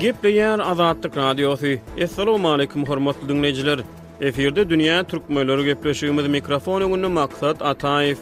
Gepleýär Azatlyk Radiosy. Assalamualaikum hormatly dinleýjiler. Efirde dünýä türkmenleri gepleşigimiz mikrofon öňünde Maksat Ataýew.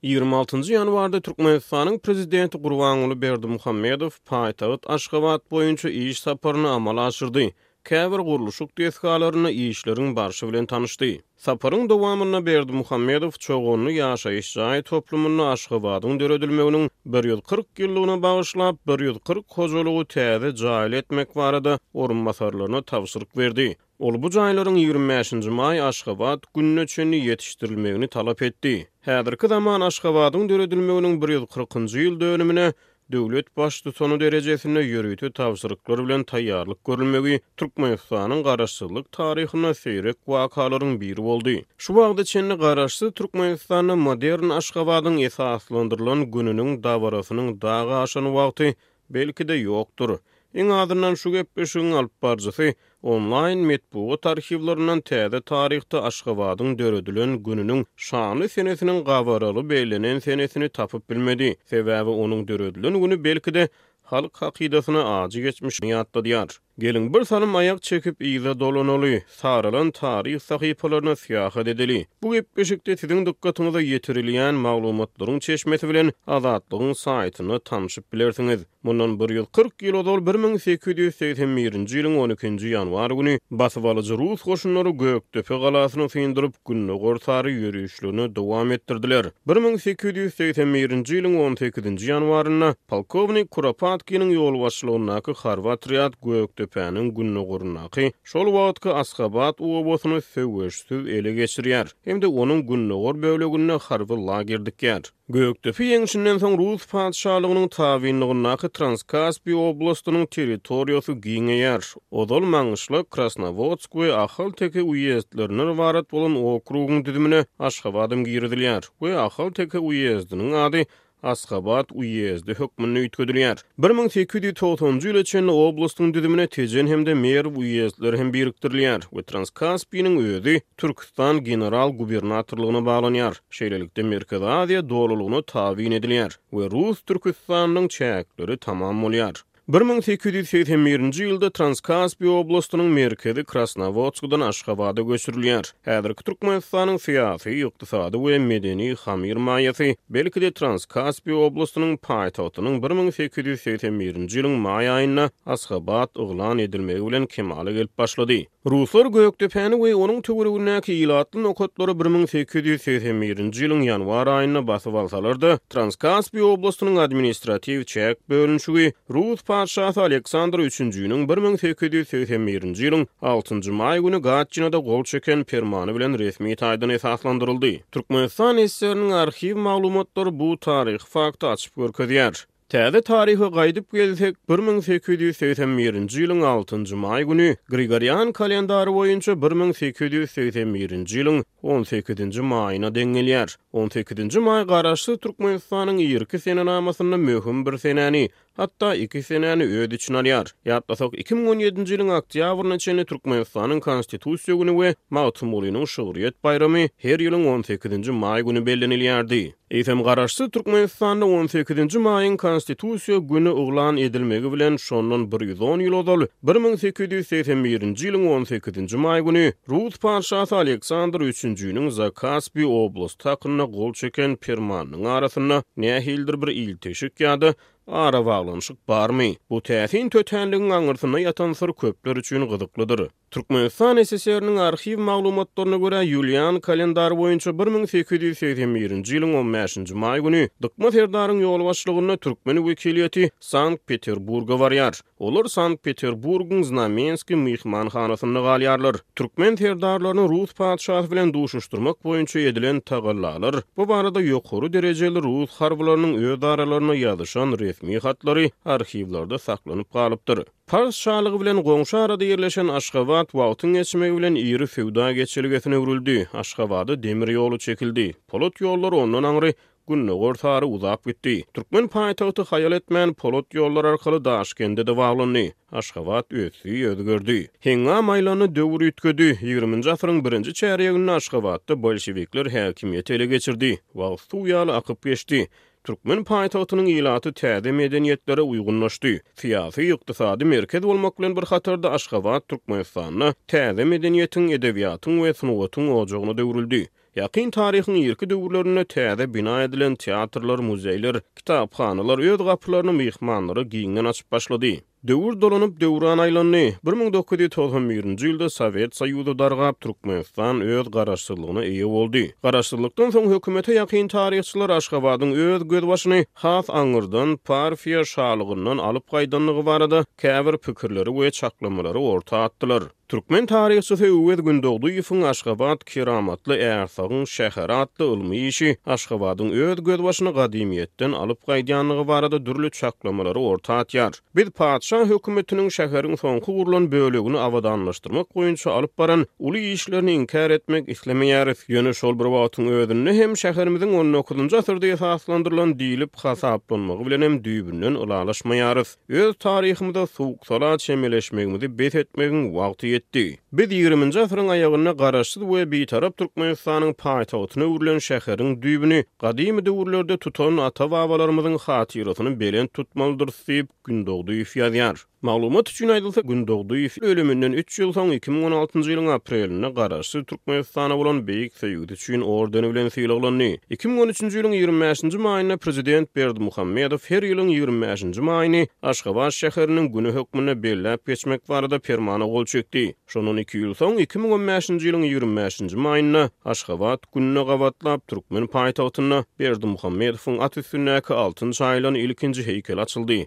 Ýigrimi altynjy ýanwarda Türkmenistanyň Prezidenti Gurbanguly Berdimuhamedow paýtagt Aşgabat boýunça iş saparyny amala aşyrdy, käbir gurluşyk desgalarynda işleriň barşy bilen tanyşdy. Saparyň dowamynda Berdimuhamedow Çoganly ýaşaýyş jaý toplumynda Aşgabadyň döredilmeginiň bir ýüz kyrk ýyllygyna bagyşlap bir ýüz kyrk hojalygy täze jaýly etmek barada orunbasarlaryna tabşyryk berdi Ol bu jaýlaryň ýigrimi bäşinji maý Aşgabat gününe çenli ýetişdirilmegini talap etdi. Häzirki zaman Aşgabadyň döredilmeginiň bir ýüz kyrkynjy ýyl dönümine döwlet Baştutany derejesinde ýörite tabşyryklar bilen taýýarlyk görülmegi Türkmenistanyň Garaşsyzlyk taryhynda seýrek wakalaryň biri boldy. Şu wagta çenli Garaşsyz Türkmenistanda modern Aşgabadyň esaslandyrylan gününiň dabarasynyň dagy aşan wagty Belki-de ýokdur. Iň azyndan şu gepleşigiň alypbaryjysy onlaýn metbugat arhiwlerinden täze taryhda Aşgabadyň döredilen gününiň şanly senesiniň gabaraly bellenen senesini tapyp bilmedi. Sebäbi onuň döredilen güni belki-de halk hakydasyna ajy geçmişini ýatladýar. Geliň, bir salym aýak çekip yza dolanaly, saralan taryh sahypalaryna syýahat edeli. Bu gepleşikde siziň dykgatyňyza ýetirilýän maglumatlaryň çeşmesi bilen Azatlygyň saýtynda tanşyp bilersiňiz. Mundan bir ýüz kyrk ýyl ozal bir müň sekiz ýüz segsen birinji ýylyň on ikinji ýanwar güni basybalyjy rus goşunlary Gökdepe galasyny syndyryp, gündogar sary ýörişlerini dowam etdirdiler. Bir müň sekiz ýüz segsen birinji ýylyň on sekizinji ýanwarynda polkownik Kuropatkiniň ýolbaşçylygyndaky harby otrýad Gökdepäniň gündogaryndaky, şol wagtky Asgabat obasyny söweşsiz ele geçirýär hem-de onuň gündogar böleginde harby lager dikýär. Gökdepe ýeňşinden soň rus patyşalygynyň tabynlygyndaky Transkaspiý oblastynyň territoriýasy giňeýär. Ozal Maňyşlak, Krasnowodsk we Ahalteke uýezdlerinden ybarat bolan okrugyň düzümine Aşgabadam girizilýär we Ahalteke uýezdiniň ady Asgabat uýezdi hökmünde üýtgedilýär. Bir müň sekiz ýüz togsanjy ýyla çenli oblastyň düzümine Tejen hem-de Merw uýezdleri hem birikdirilýär we Transkaspiniň özi Türküstan general-gubernatorlygyna baglanýar. Şeýlelikde, Merkezi Aziýa dolulygyna tabyn edilýär we Rus Türküstanynyň çäkleri tamam bolýar. Bir müň sekiz ýüz segsen birinji ýylda Transkaspiý oblastynyň merkezi Krasnowodskdan Aşgabada göçürilýär. Häzirki Türkmenistanyň syýasy, ykdysady we medeni hamyr maýasy, belki-de, Transkaspiý oblastynyň paýtagtynyň bir müň sekiz ýüz segsen birinji ýylyň maý aýynda Asgabat yglan edilmegi bilen kemala gelip başlady. Ruslar Gökdepäni we onuň töweregindäki ilatly nokatlary bir müň sekiz ýüz segsen birinji ýylyň ýanwar aýynda basyp alsalar-da, Transkaspi oblastynyň administratiw çäk bölünişigi rus patyşasy Aleksandr üçünjiniň bir müň sekiz ýüz segsen birinji ýylyň altynjy maý güni Gatçinada gol çeken permany bilen resmi taýdan esaslandyryldy. Türkmenistan SSR-niň arhiw maglumatlary bu taryhy fakty açyp görkezýär. Täze taryha gaýdyp gelsek, bir müň sekiz ýüz segsen birinji ýylyň altynjy maý güni, Grigorian kalendary boýunça bir müň sekiz ýüz segsen birinji ýylyň on sekizinji maýyna deň gelýär. On sekizinji maý Garaşsyz Türkmenistanyň irki senenamasynda möhüm bir senäni, hatda iki senäni öz içine alýar. Ýatlasak, iki müň on ýedinji ýylyň oktýabryna çenli Türkmenistanyň Konstitusiýa güni we Magtymgulynyň şygryýet baýramy her ýylyň on sekizinji maý güni bellenilýärdi. Eýsem, Garaşsyz Türkmenistanda on sekizinji maýyň Konstitusiýa güni yglan edilmegi bilen şondan bir ýüz on ýyl ozal, bir müň sekiz ýüz segsen birinji ýylyň on sekizinji maý güni rus patyşasy Aleksandr üçünjiniň Zakaspi oblasty hakynda gol çeken Permanynyň arasynda nähilidir bir ilteşik ýa-da arabaglanyşyk barmy? Bu täsin tötänligiň aňyrsynda ýatan syr köpler üçin gyzyklydyr. Türkmenistan SSR-niň arhiw maglumatlaryna görä, ýulian kalendary boýunça bir müň sekiz ýüz segsen birinji ýylyň on bäşinji maý güni Dykma serdaryň ýolbaşçylygynda türkmen wekiliýeti Sankt-Peterburga barýar. Olar Sankt-Peterburgyň Znamenskiý myhmanhanasynda galýarlar. Türkmen serdarlaryny rus patyşasy bilen duşuşdyrmak boýunça edilen tagallalar, bu barada ýokary derejeli rus harbylarynyň özaralaryna ýazyşan resmi hatlary arhiwlerde saklanyp galypdyr. Pars şalygy bilen goňşy arada ýerleşen Aşgabat wagtyň geçmegi bilen iri söwda geçelgesine öwrüldi. Aşgabada demir ýoly çekildi. Polat ýollar ondan aňry gündogar sary uzap gitdi. Türkmen paýtagty haýal etmän, polat ýollar arkaly Daşkende-de baglandy. Aşgabat ösdi, özgerdi. Heňňam aýlandy, döwür üýtgedi. Ýigriminji asyryň birinji çärýeginde Aşgabatda bolşewikler häkimiýeti ele geçirdi. Wagt suw ýaly akyp geçdi. Türkmen paýtagtynyň ilaty täze medeniýetlere uýgunlaşdy. Syýasy, ykdysady merkez bolmak bilen bir hatarda Aşgabat Türkmenistanda täze medeniýetiň, edebiýatyň we sungatyň ojagyna öwrüldi. Ýakyn taryhyň irki döwürlerinde täze bina edilen teatrlar, muzeýler, kitaphanalar öz gapylaryny myhmanlara giňden açyp başlady. Döwür dolanyp, döwran aýlandy. Bir müň dokuz ýüz togsan birinji ýylda Sowet Soýuzy dargap, Türkmenistan öz garaşsyzlygyna eýe boldy. Garaşsyzlykdan soň hökümete ýakyn taryhçylar Aşgabadyň öz gözbaşyny has aňyrdan Parfiýa şalygyndan alyp gaýdandygy barada käbir pikirleri we çaklamalary orta atdylar. Türkmen taryhçysy Öwez Gündogdyýewiň Aşgabat, keramatly ärsagyň şäheri atly ylmy işi Aşgabadyň öz gözbaşyny gadymyýetden alyp gaýdýandygy barada dürli çaklamalary orta atýar. Biz patyşa hökümetiniň şäheriň soňky gurlan bölegini abadanlaşdyrmak boýunça alyp baran uly işlerini inkär etmek islemeýäris, ýöne şol bir wagtyň özünde hem şäherimiziň on dokuzynjy asyrda esaslandyrylan diýlip hasaplanmagy bilenem düýbünden ylalaşmaýarys. Öz taryhymyza suwuk-sala çemeleşmegimizi bes etmegiň wagty ýetdi. Biz ýigriminji asyryň aýagynda Garaşsyz we Bitarap Türkmenistanyň paýtagtyna öwrülen şäheriň düýbüni gadymy döwürlerde tutan ata-babalarymyzyň hatyrasyny belent tutmalydyrys diýip, Gündogdyýew ýazýar. Maglumat üçin aýdylsa, Gündogdyýew ölüminden üç ýyl soň, iki müň on altynjy ýylyň aprelinde Garaşsyz Türkmenistana bolan beýik söýgüsi, üçin ordeni bilen sylaglandy. Iki müň on üçünji ýylyň ýigrimi bäşinji maýynda prezident Berdimuhamedow her ýylyň ýigrimi bäşinji maýyny Aşgabat şäheriniň güni hökmünde belläp geçmek barada permana gol çekdi. Şondan iki ýyl soň, iki müň on bäşinji ýylyň ýigrimi bäşinji maýynda Aşgabat gününe gabatlap türkmen paýtagtynda Berdimuhamedowyň at üstündäki altyn çaýylan ilkinji heýkel açyldy.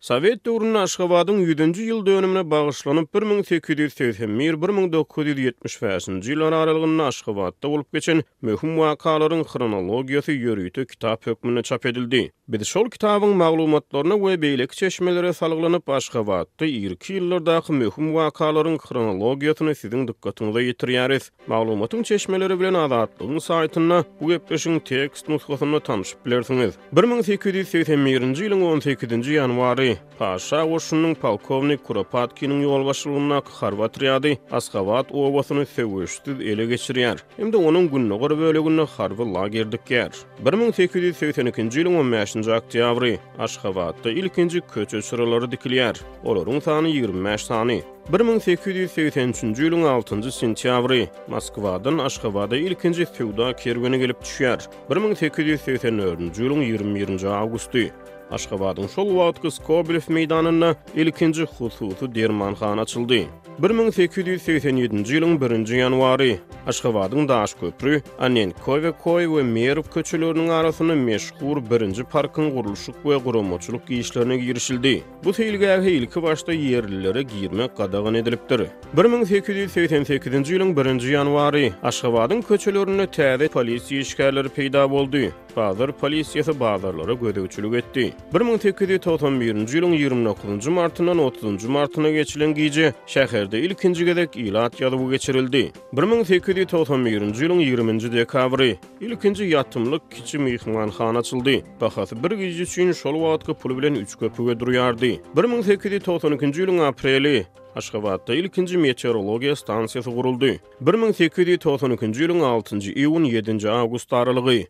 Sowet döwründe Aşgabadyň ýüzünji ýyl dönümine bagyşlanyp bir müň sekiz ýüz segsen bir, bir müň dokuz ýüz ýetmiş bäşinji ýyllar aralygynda Aşgabatda bolup geçen möhüm wakalaryň hronologiýasy ýörite kitap hökmünde çap edildi. Biz şol kitabyň maglumatlaryna we beýleki çeşmelere salgylanyp, Aşgabatda irki ýyllardaky möhüm wakalaryň hronologiýasyny siziň dykgatyňyza ýetirýäris. Maglumatyň çeşmeleri bilen Azatlygyň saýtynda bu gepleşigiň tekst nusgasyna tanşyp bilersiňiz. Bir müň sekiz ýüz segsen birinji ýylyň on sekizinji ýanwary Paşa goşunynyň polkownik Kuropatkiniň ýolbaşçylygyndaky harby otrýady Askabat obasyny söweşsiz ele geçirýär hem-de onuň gündogar böleginde harby lager dikýär. Bir müň sekiz ýüz segsen ikinji ýylyň on bäşinji oktýabry Aşgabatda ilkinji köçe çyralary dikilýär. Olaryň sany ýigrimi bäş sany. Bir müň sekiz ýüz segsen üçünji ýylyň altynjy sentýabry Moskwadan Aşgabada ilkinji söwda kerweni gelip düşýär. Bir müň sekiz ýüz segsen dördünji ýylyň ýigrimi birinji awgusty Aşgabadyň şol wagtky Skobelew meýdanynda ilkinji hususy dermanhana açyldy. Bir müň sekiz ýüz segsen ýedinji ýylyň birinji ýanwary Aşgabadyň Daşköpri, Anenkowe Koý we Merw köçeleriniň arasynda meşhur birinji parkyň gurluşyk we guramaçylyk işlerine girişildi. Bu seýilgähe ilki başda ýerlilere girmek gadagan edilipdir. Bir müň sekiz ýüz segsen sekizinji ýylyň birinji ýanwary Aşgabadyň köçelerinde täze polisiýa işgärleri peýda boldy. Bazar polisiýasy bazarlara gözegçilik etdi. Bir müň sekiz ýüz togsan birinji ýylyň ýigrimi dokuzynjy martyndan otuzynjy martyna geçilen gije şäherde ilkinji gezek ilat ýazuwy geçirildi. Bir müň sekiz ýüz togsan birinji ýylyň ýigriminji dekabry. Ilkinji ýatymlyk kiçi myhmanhana açyldy. Bahasy bir gije üçin şol wagtky pul bilen üç köpüge durýardy. Bir müň sekiz ýüz togsan ikinji ýylyň apreli Aşgabatda ilkinji meteorologiýa stansiýasy guruldy. Bir müň sekiz ýüz togsan ikinji ýylyň altynjy iýun, ýedinji awgust aralygy.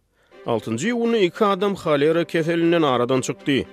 Altynjy iýunda iki adam holera keselinden aradan çykdy.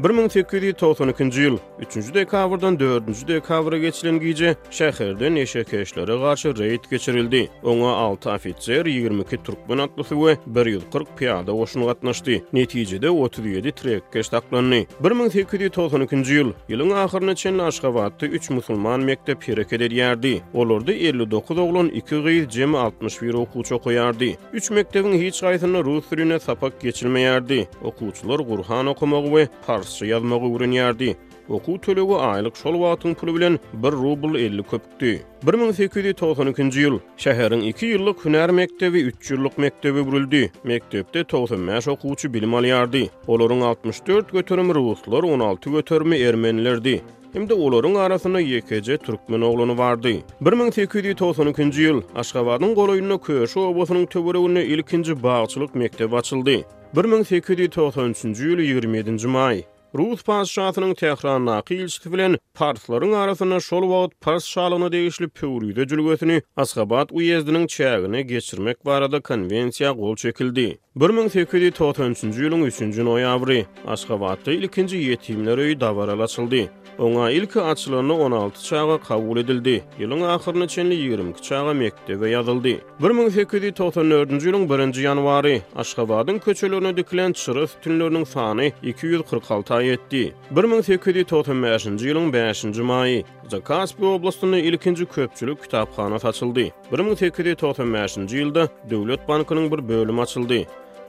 Bir müň sekiz ýüz togsan ikinji ýyl üçünji dekabrdan dördünji dekabra geçilen gije şäherde neşekeşlere garşy reýd geçirildi. Oňa alty ofiser, ýigrimi iki türkmen atlysy we bir ýüz kyrk pyýada goşun gatnaşdy. Netijede, otuz ýedi trekkeş saklandy. Bir müň sekiz ýüz togsan ikinji ýyl ýylyň ahyryna çenli Aşgabatda üç musulman mekdep hereket edýärdi. Olarda elli dokuz oglan, iki gyz, jemi altmyş bir okuwçy okaýardy. Üç mekdebiň hiç haýsynda rus dilinde sapak geçilmeýärdi. Okuwçylar Gurhan okamagy we parsça ýazmagy öwrenýärdi. Okuw tölegi aýlyk şol wagtyň puly bilen bir rubl elli köpükdi. Bir müň sekiz ýüz togsan ikinji ýyl şäheriň iki ýyllyk hünär mekdebi üç ýyllyk mekdebe öwrüldi. Mekdepde togsan bäş okuwçy bilim alýardy. Olaryň altmyş dört göterimi ruslar, on alty göterimi ermenilerdi. Hem-de olaryň arasynda ýekeje türkmen oglany bardy. Bir müň sekiz ýüz togsan ikinji ýyl Aşgabadyň golaýynda Köşi obasynyň töwereginde ilkinji bagçylyk mekdebi açyldy. Bir müň sekiz ýüz togsan üçünji ýyl ýigrimi ýedinji maý Rus patyşasynyň Tährandaky ilçisi bilen parslaryň arasynda şol wagt Pars şalygyna degişli Pöwrize jülgesini Aşgabat uýezdiniň çägine geçirmek barada konwensiýa gol çekildi. Bir müň sekiz ýüz togsan üçünji ýylyň üçünji noýabry Aşgabatda ilkinji ýetimler öýi dabaraly açyldy. Oňa ilki açylanda on alty çaga kabul edildi. Ýylyň ahyryna çenli ýigrimi iki çaga mekdebe ýazyldy. Bir müň sekiz ýüz togsan dördünji ýylyň birinji ýanwary Aşgabadyň köçelerine dikilen çyra sütünleriniň sany iki ýüz kyrk alta ýetdi. Bir müň sekiz ýüz togsan bäşinji ýylyň bäşinji maýy Zakaspiý oblastynda ilkinji köpçülik kitaphanasy açyldy. Bir müň sekiz ýüz togsan bäşinji ýylda Döwlet bankynyň bir bölümi açyldy.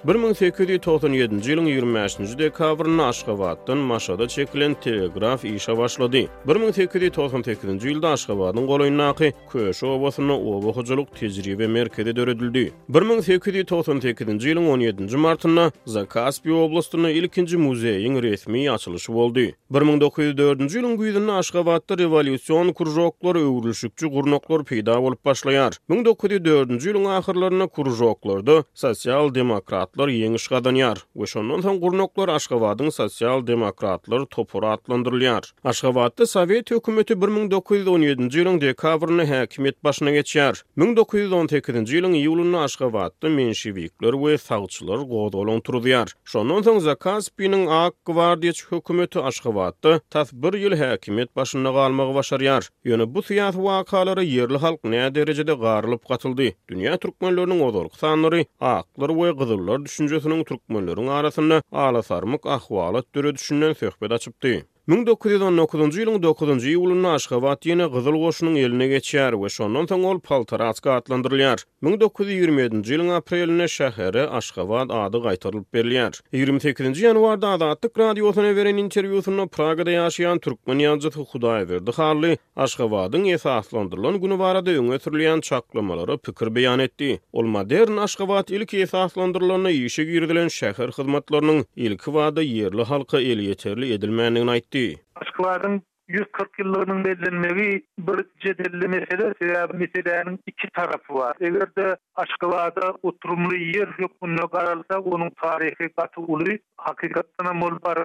Bir müň sekiz ýüz togsan ýedinji ýylyň ýigrimi bäşinji dekabrynda Aşgabatdan Maşada çekilen telegraf işe başlady. Bir müň sekiz ýüz togsan sekizinji ýylda Aşgabadyň golaýyndaky Köşi obasynda oba hojalyk tejribe merkezi döredildi. Bir müň sekiz ýüz togsan sekizinji ýylyň on ýedinji martynda Zakaspi oblastynda ilkinji muzeýiň resmi açylyşy boldy. Bir müň dokuz ýüz dördünji ýylyň güýzünde Aşgabatda rewolýusion kružoklar, öwrülişikçi gurnaklar peýda bolup başlaýar. Müň dokuz ýüz dördünji ýylyň ahyrlarynda kružoklarda sosial-demokratlar ýeňiş gazanýar we şondan soň gurnaklar Aşgabadyň sosial-demokratlary topary atlandyrylýar. Aşgabatda Sowet hökümeti bir müň dokuz ýüz on ýedinji ýylyň dekabrynda häkimiýet başyna geçýär. Müň dokuz ýüz on sekizinji ýylyň iýulynda Aşgabatda menşewikler we sagçylar gozgalaň turuzýar. Şondan soň Zakaspiniň ak gwardiýaçy hökümeti Aşgabatda tas bir ýyl häkimiýet başynda galmagy başarýar. Ýöne bu syýasy wakalara ýerli halk näderejede garylyp gatyldy? Dünýä türkmenleriniň ozalky sanlary aklar we gyzyllar düşünjesiniň türkmenleriň arasynda alasarmyk ahwalat döredişinden söhbet açypdy. Müň dokuz ýüz on dokuzynjy ýylyň dokuzynjy iýulynda Aşgabat ýene gyzyl goşunyň eline geçýär we şondan soň ol Poltoratsk atlandyrylýar. Müň dokuz ýüz ýigrimi ýedinji ýylyň aprelinde şähere Aşgabat ady gaýtarylyp berilýär. Ýigrimi sekizinji ýanwarda Azatlyk Radiosyna beren interwýusynda Pragada ýaşaýan türkmen ýazyjysy Hudaýberdi Hally Aşgabadyň esaslandyrylan güni barada öňe sürülýän çaklamalara pikir beýan etdi. Ol Modern Aşgabat ilki esaslandyrylanda işe girizilen şäher hyzmatlarynyň ilkibada ýerli halka elýeterli edilmändigini aýtdy. Aşgabadyň ýüz kyrk ýyllygynyň bellenmegi bir jedelli mesele, sebäbi meseläniň iki tarapy bar. Eger-de Aşgabada oturymly ýer hökmünde garalsa, onuň taryhy gaty uly. Hakykatdanam ol bir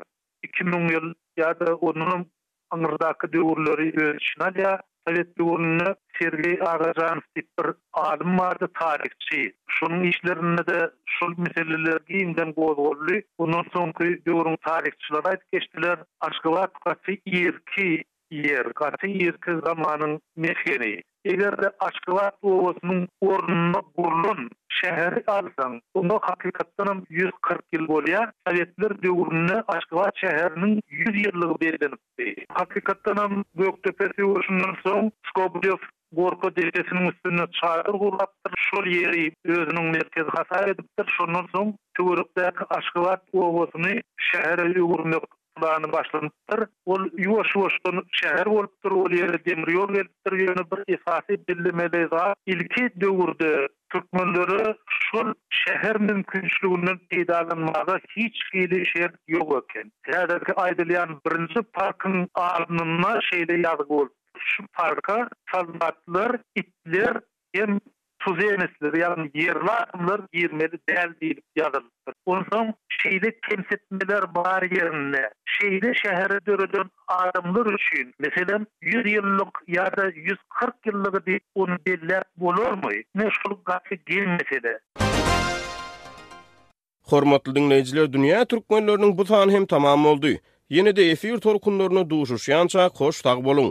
iki müň ýyl ýa-da ondanam aňyrdaky döwürleri öz içine alýar. Sowet döwründe Sergeý Agajanow diýip bir alym bardy, taryhçy. Şonuň işlerinde-de şol meseleler giňden gozgaldy. Ondan soňky döwrüň taryhçylary aýdyp geçdiler, Aşgabat gaty irki Ýer gaty irki zamanyň mesgeni. Eger-de Aşgabat obasynyň ornuna gurlan şäheri alsaň, oňa hakykatdanam ýüz kyrk ýyl bolýar. Sowetler döwründe Aşgabat şäheriniň ýüz ýyllygy bellenipdi. Hakykatdanam, Gökdepe söweşinden soň Skobelew Gorka depesiniň üstünde çadyr gurlapdyr, şol ýeri özüniň merkezi hasap edipdir, şondan soň töwerekdäki Aşgabat obasyny şähere öwürmek plany başlanypdyr. Ol ýuwaş-ýuwaşdan şäher bolupdyr, ol ýere demir ýol gelipdir, ýöne bir esasy bellemeli zat, ilki döwürde türkmenlere şol şäher mümkinçiliginden peýdalanmaga hiç hili şert ýok eken. Häzirki aýdylýan birinji parkyň alnynda şeýle ýazgy bolupdyr. Şu parka sazbatlar, itler hem tuzenesler, ýagny ýerli adamlar girmeli däl diýlip ýazylypdyr. Onsoň şeýle kemsitmeler bar ýerinde, şeýle şäheri döreden adamlar üçin, meselem, ýüz ýyllyk ýa-da ýüz kyrk ýyllygy diýip ony belläp bolarmy? Ine, şol gaty geň mesele. Hormatly diňleýjiler dünýä türkmenleriniň bu sany hem tamam boldy. Ýene-de efir tolkunlarynda duşuşýançak hoş sag boluň.